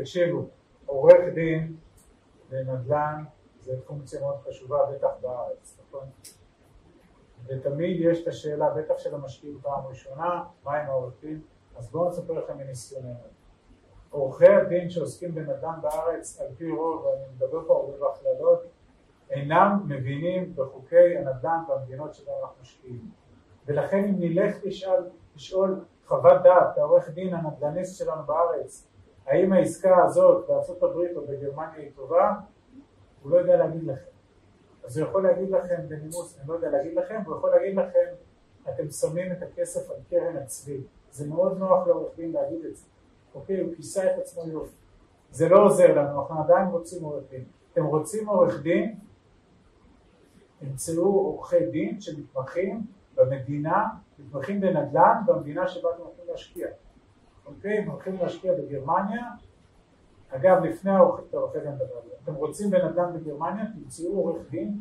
תקשיבו, עורך דין בנדל"ן זה פונקציה מאוד חשובה, בטח בארץ, נכון? ותמיד יש את השאלה, בטח של המשקיעים פעם ראשונה, מה עם העורך דין? אז בואו נספר לכם מניסיוננו. עורכי הדין שעוסקים בנדל"ן בארץ, על פי רוב, ואני מדבר פה הרבה בהכללות, אינם מבינים בחוקי הנדל"ן במדינות שבהן אנחנו משקיעים. ולכן אם נלך לשאול, לשאול חוות דעת, העורך דין הנדל"ניסט שלנו בארץ, האם העסקה הזאת בארצות הברית או בגרמניה היא טובה, הוא לא יודע להגיד לכם. אז הוא יכול להגיד לכם בנימוס, אני לא יודע להגיד לכם, הוא יכול להגיד לכם, אתם שמים את הכסף על קרן הצבי. זה מאוד נוח לעורך דין להגיד את זה. אוקיי, הוא כיסה את עצמו יופי. זה לא עוזר לנו, אנחנו עדיין רוצים עורך דין. אתם רוצים עורך דין, תמצאו עורכי דין שמתמחים במדינה, מתמחים בנדל"ן במדינה שבה אתם הולכים להשקיע. אוקיי, הם הולכים להשקיע בגרמניה, אגב לפני העורכי דין אתם רוצים בנדל"ן בגרמניה, תמצאו עורך דין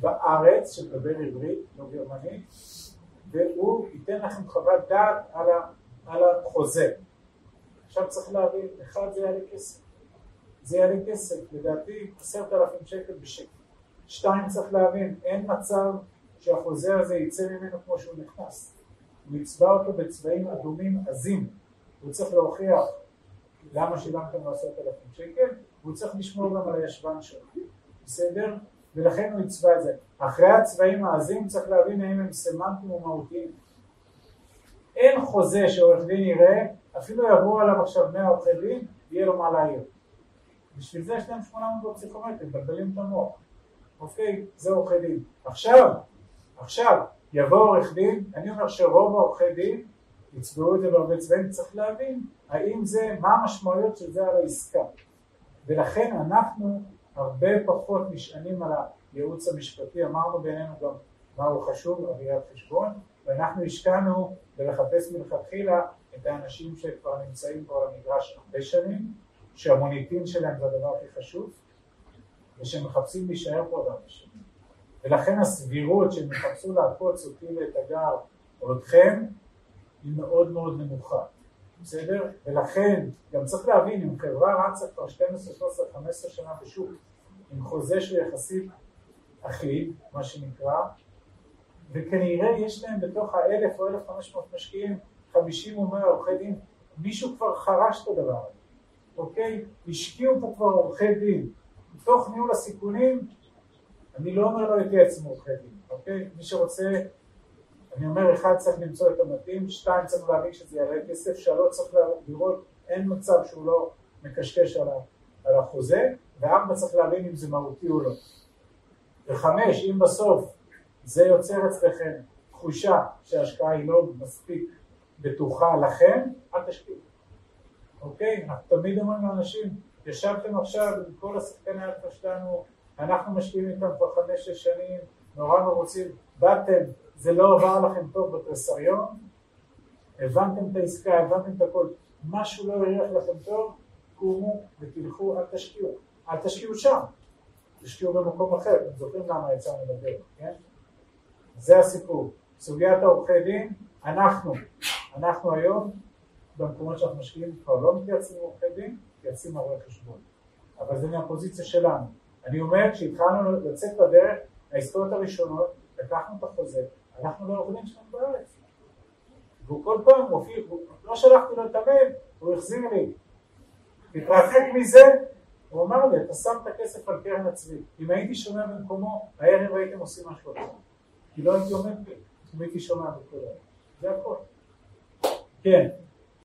בארץ שמדבר עברית, לא גרמנית, והוא ייתן לכם חוות דעת על, ה, על החוזה. עכשיו צריך להבין, אחד זה יעלה כסף, זה יעלה כסף, לדעתי עשרת אלפים שקל בשקל. שתיים צריך להבין, אין מצב שהחוזה הזה יצא ממנו כמו שהוא נכנס. הוא יצבע אותו בצבעים אדומים עזים, הוא צריך להוכיח למה שילמתם לו עשרת אלפים שקל, והוא צריך לשמור גם על הישבן שלו, בסדר? ולכן הוא יצבע את זה. אחרי הצבעים העזים צריך להבין האם הם סמנטיים או מהותיים. אין חוזה שעורך דין יראה, אפילו יעברו עליו עכשיו 100 עורכי דין, יהיה לו מה להעיר. בשביל זה יש להם 800 בפסיכומטרים, מבלבלים את המוח. אוקיי, זה עורכי דין. עכשיו, עכשיו, יבוא עורך דין, אני אומר שרוב העורכי דין יצבעו את זה בהרבה צבעים, צריך להבין האם זה, מה המשמעויות של זה על העסקה. ולכן אנחנו הרבה פחות נשענים על הייעוץ המשפטי, אמרנו בינינו גם מה הוא חשוב, ראיית חשבון, ואנחנו השקענו בלחפש מלכתחילה את האנשים שכבר נמצאים פה על המגרש הרבה שנים, שהמוניטין שלהם זה הדבר הכי חשוב, ושהם מחפשים להישאר פה עוד הרבה שנים. ולכן הסבירות שהם יחפשו לעקוץ אותי ואת הגר או אתכם היא מאוד מאוד נמוכה, בסדר? ולכן גם צריך להבין אם חברה רצה כבר 12, 13, 15 שנה בשוק עם חוזה שהוא יחסית אחיד, מה שנקרא, וכנראה יש להם בתוך האלף או אלף חמש מאות משקיעים חמישים או מאה עורכי דין, מישהו כבר חרש את הדבר הזה, אוקיי? השקיעו פה כבר עורכי דין, מתוך ניהול הסיכונים, אני לא אומר לא להתייעץ עם עורכי דין, אוקיי? מי שרוצה, אני אומר אחד צריך למצוא את המתאים, שתיים צריך להבין שזה יעלה כסף, שלוש צריך לראות, אין מצב שהוא לא מקשקש על החוזה, וארבע צריך להבין אם זה מהותי או לא. וחמש, אם בסוף זה יוצר אצלכם תחושה שההשקעה היא לא מספיק בטוחה לכם, אל תשקיעו. אוקיי? אנחנו תמיד אומרים לאנשים, ישבתם עכשיו עם כל השחקני אלפא שלנו, אנחנו משקיעים איתם כבר חמש-שש שנים, נורא מרוצים, באתם, זה לא עבר לכם טוב בטרסריון, הבנתם את העסקה, הבנתם את הכל, משהו לא הריח לכם טוב, קומו ותלכו, אל תשקיעו. אל תשקיעו שם, תשקיעו במקום אחר, אתם זוכרים למה יצאנו לדרך, כן? זה הסיפור. סוגיית העורכי דין, אנחנו, אנחנו היום, במקומות שאנחנו משקיעים כבר לא מתייעצים עורכי דין, מתייעצים עם חשבון. אבל זה מהפוזיציה שלנו. אני אומר, כשהתחלנו לצאת לדרך, העסקאות הראשונות, לקחנו את החוזה, הלכנו לעורך דין שלנו בארץ. והוא כל פעם מופיע, לא שלחתי לו את המייל, הוא החזיר לי. תתרחק מזה, הוא אמר לי, אתה שם את הכסף על קרן הצבי. אם הייתי שומע במקומו, הערב הייתם עושים משהו אחר. כי לא הייתי עומד אם הייתי שומע בכל הערב. זה הכל. כן.